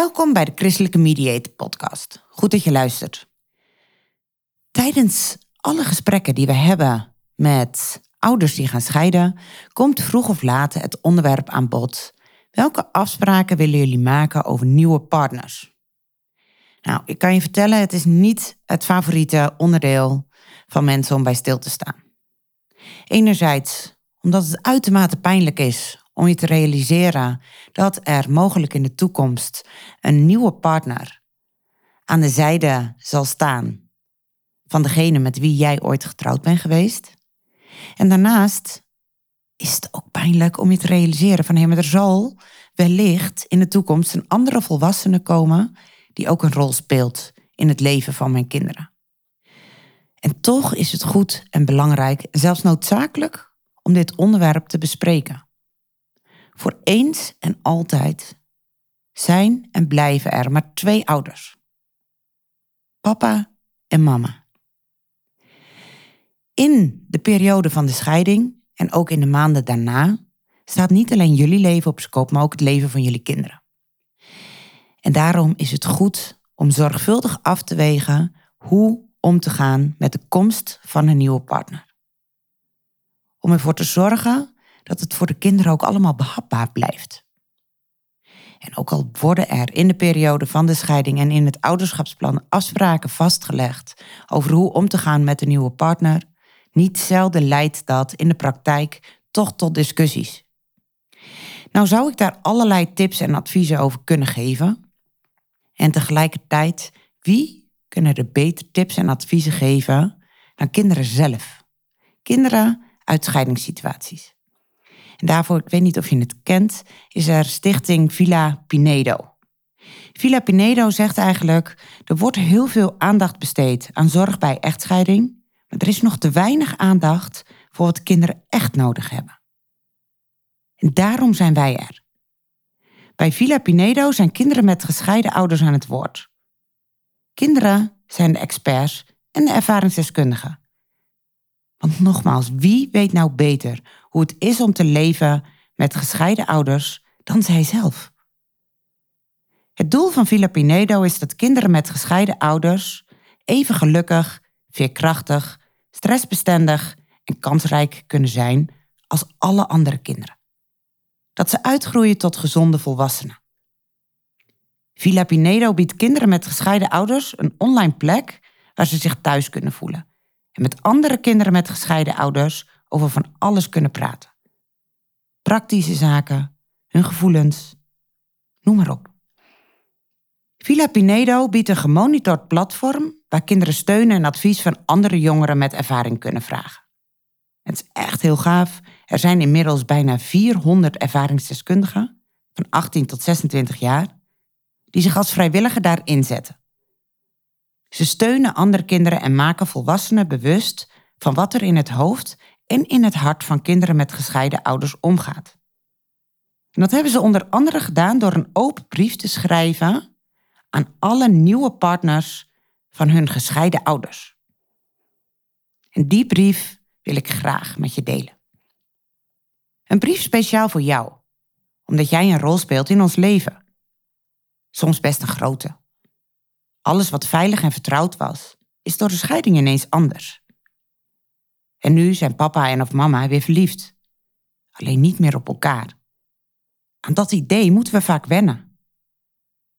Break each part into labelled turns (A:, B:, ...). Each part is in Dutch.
A: Welkom bij de Christelijke Mediator Podcast. Goed dat je luistert. Tijdens alle gesprekken die we hebben met ouders die gaan scheiden, komt vroeg of laat het onderwerp aan bod. Welke afspraken willen jullie maken over nieuwe partners? Nou, ik kan je vertellen, het is niet het favoriete onderdeel van mensen om bij stil te staan. Enerzijds omdat het uitermate pijnlijk is om je te realiseren dat er mogelijk in de toekomst een nieuwe partner aan de zijde zal staan van degene met wie jij ooit getrouwd bent geweest. En daarnaast is het ook pijnlijk om je te realiseren van hé, maar er zal wellicht in de toekomst een andere volwassene komen die ook een rol speelt in het leven van mijn kinderen. En toch is het goed en belangrijk, zelfs noodzakelijk, om dit onderwerp te bespreken. Voor eens en altijd zijn en blijven er maar twee ouders. Papa en mama. In de periode van de scheiding en ook in de maanden daarna staat niet alleen jullie leven op scope, maar ook het leven van jullie kinderen. En daarom is het goed om zorgvuldig af te wegen hoe om te gaan met de komst van een nieuwe partner. Om ervoor te zorgen dat het voor de kinderen ook allemaal behapbaar blijft. En ook al worden er in de periode van de scheiding en in het ouderschapsplan afspraken vastgelegd over hoe om te gaan met een nieuwe partner, niet zelden leidt dat in de praktijk toch tot discussies. Nou zou ik daar allerlei tips en adviezen over kunnen geven. En tegelijkertijd, wie kunnen er beter tips en adviezen geven dan kinderen zelf? Kinderen uit scheidingssituaties. En daarvoor, ik weet niet of je het kent, is er stichting Villa Pinedo. Villa Pinedo zegt eigenlijk, er wordt heel veel aandacht besteed aan zorg bij echtscheiding, maar er is nog te weinig aandacht voor wat kinderen echt nodig hebben. En daarom zijn wij er. Bij Villa Pinedo zijn kinderen met gescheiden ouders aan het woord. Kinderen zijn de experts en de ervaringsdeskundigen. Want nogmaals, wie weet nou beter hoe het is om te leven met gescheiden ouders dan zij zelf? Het doel van Villa Pinedo is dat kinderen met gescheiden ouders even gelukkig, veerkrachtig, stressbestendig en kansrijk kunnen zijn als alle andere kinderen. Dat ze uitgroeien tot gezonde volwassenen. Villa Pinedo biedt kinderen met gescheiden ouders een online plek waar ze zich thuis kunnen voelen en met andere kinderen met gescheiden ouders over van alles kunnen praten. Praktische zaken, hun gevoelens, noem maar op. Villa Pinedo biedt een gemonitord platform waar kinderen steun en advies van andere jongeren met ervaring kunnen vragen. Het is echt heel gaaf. Er zijn inmiddels bijna 400 ervaringsdeskundigen van 18 tot 26 jaar die zich als vrijwilliger daar inzetten. Ze steunen andere kinderen en maken volwassenen bewust van wat er in het hoofd en in het hart van kinderen met gescheiden ouders omgaat. En dat hebben ze onder andere gedaan door een open brief te schrijven aan alle nieuwe partners van hun gescheiden ouders. En die brief wil ik graag met je delen. Een brief speciaal voor jou, omdat jij een rol speelt in ons leven. Soms best een grote. Alles wat veilig en vertrouwd was, is door de scheiding ineens anders. En nu zijn papa en of mama weer verliefd. Alleen niet meer op elkaar. Aan dat idee moeten we vaak wennen.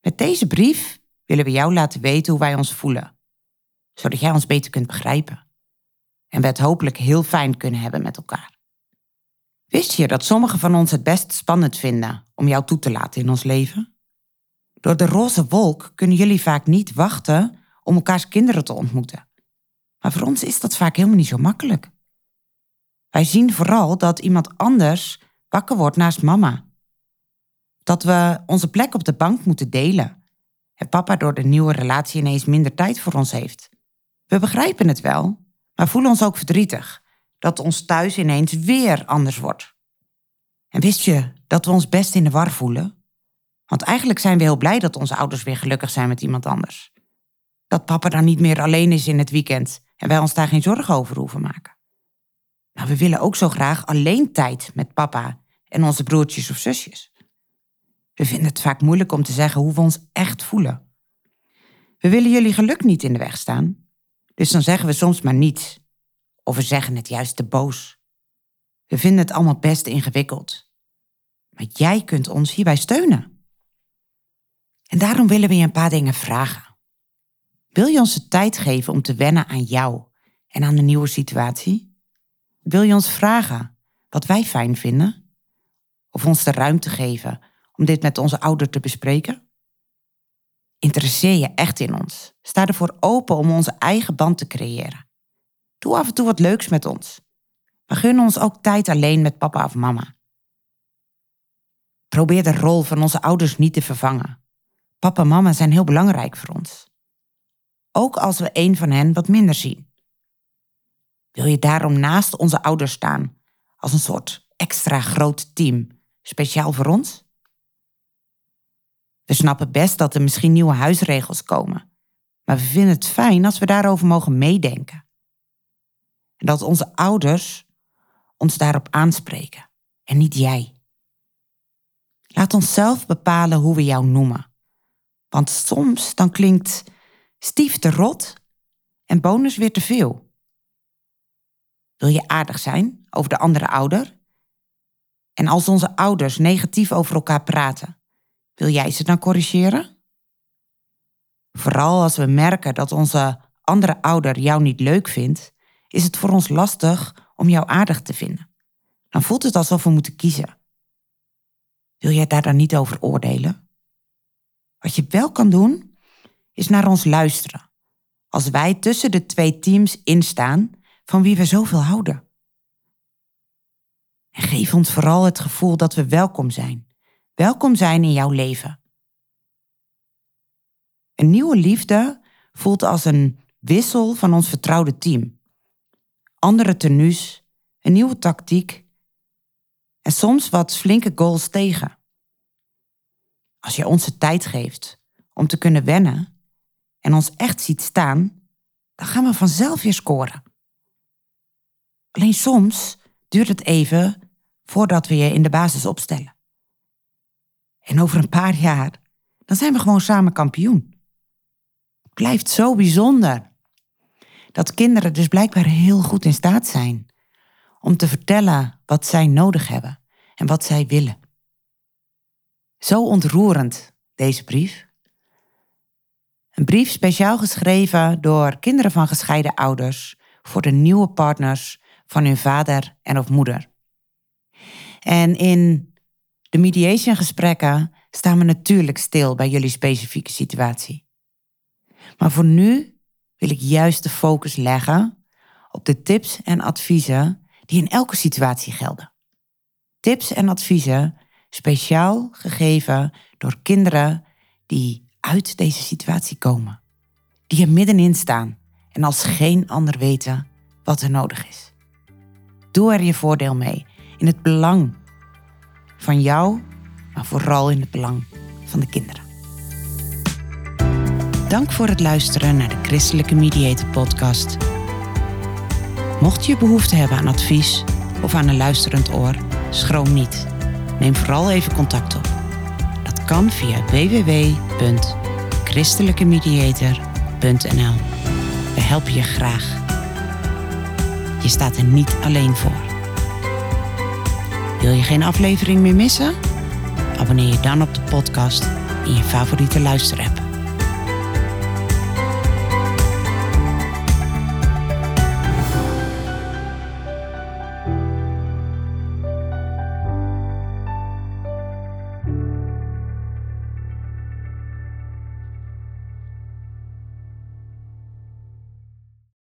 A: Met deze brief willen we jou laten weten hoe wij ons voelen, zodat jij ons beter kunt begrijpen en we het hopelijk heel fijn kunnen hebben met elkaar. Wist je dat sommigen van ons het best spannend vinden om jou toe te laten in ons leven? Door de roze wolk kunnen jullie vaak niet wachten om elkaars kinderen te ontmoeten. Maar voor ons is dat vaak helemaal niet zo makkelijk. Wij zien vooral dat iemand anders wakker wordt naast mama. Dat we onze plek op de bank moeten delen. En papa door de nieuwe relatie ineens minder tijd voor ons heeft. We begrijpen het wel, maar voelen ons ook verdrietig dat ons thuis ineens weer anders wordt. En wist je dat we ons best in de war voelen? Want eigenlijk zijn we heel blij dat onze ouders weer gelukkig zijn met iemand anders. Dat papa dan niet meer alleen is in het weekend en wij ons daar geen zorgen over hoeven maken. Maar we willen ook zo graag alleen tijd met papa en onze broertjes of zusjes. We vinden het vaak moeilijk om te zeggen hoe we ons echt voelen. We willen jullie geluk niet in de weg staan, dus dan zeggen we soms maar niets. Of we zeggen het juist te boos. We vinden het allemaal best ingewikkeld. Maar jij kunt ons hierbij steunen. En daarom willen we je een paar dingen vragen. Wil je ons de tijd geven om te wennen aan jou en aan de nieuwe situatie? Wil je ons vragen wat wij fijn vinden? Of ons de ruimte geven om dit met onze ouder te bespreken? Interesseer je echt in ons? Sta ervoor open om onze eigen band te creëren. Doe af en toe wat leuks met ons. We gunnen ons ook tijd alleen met papa of mama. Probeer de rol van onze ouders niet te vervangen. Papa en mama zijn heel belangrijk voor ons. Ook als we een van hen wat minder zien. Wil je daarom naast onze ouders staan als een soort extra groot team, speciaal voor ons? We snappen best dat er misschien nieuwe huisregels komen, maar we vinden het fijn als we daarover mogen meedenken. En dat onze ouders ons daarop aanspreken en niet jij. Laat ons zelf bepalen hoe we jou noemen. Want soms dan klinkt stief te rot en bonus weer te veel. Wil je aardig zijn over de andere ouder? En als onze ouders negatief over elkaar praten, wil jij ze dan corrigeren? Vooral als we merken dat onze andere ouder jou niet leuk vindt, is het voor ons lastig om jou aardig te vinden. Dan voelt het alsof we moeten kiezen. Wil jij daar dan niet over oordelen? Wat je wel kan doen, is naar ons luisteren. Als wij tussen de twee teams instaan van wie we zoveel houden. En geef ons vooral het gevoel dat we welkom zijn. Welkom zijn in jouw leven. Een nieuwe liefde voelt als een wissel van ons vertrouwde team. Andere tenues, een nieuwe tactiek en soms wat flinke goals tegen. Als je ons de tijd geeft om te kunnen wennen en ons echt ziet staan, dan gaan we vanzelf weer scoren. Alleen soms duurt het even voordat we je in de basis opstellen. En over een paar jaar, dan zijn we gewoon samen kampioen. Het blijft zo bijzonder dat kinderen dus blijkbaar heel goed in staat zijn om te vertellen wat zij nodig hebben en wat zij willen. Zo ontroerend, deze brief. Een brief speciaal geschreven door kinderen van gescheiden ouders voor de nieuwe partners van hun vader en of moeder. En in de mediation gesprekken staan we natuurlijk stil bij jullie specifieke situatie. Maar voor nu wil ik juist de focus leggen op de tips en adviezen die in elke situatie gelden. Tips en adviezen speciaal gegeven door kinderen die uit deze situatie komen, die er middenin staan en als geen ander weten wat er nodig is. Doe er je voordeel mee in het belang van jou, maar vooral in het belang van de kinderen. Dank voor het luisteren naar de Christelijke Mediator Podcast. Mocht je behoefte hebben aan advies of aan een luisterend oor, schroom niet. Neem vooral even contact op. Kan via www.christelijkemediator.nl. We helpen je graag. Je staat er niet alleen voor. Wil je geen aflevering meer missen? Abonneer je dan op de podcast in je favoriete luisterapp.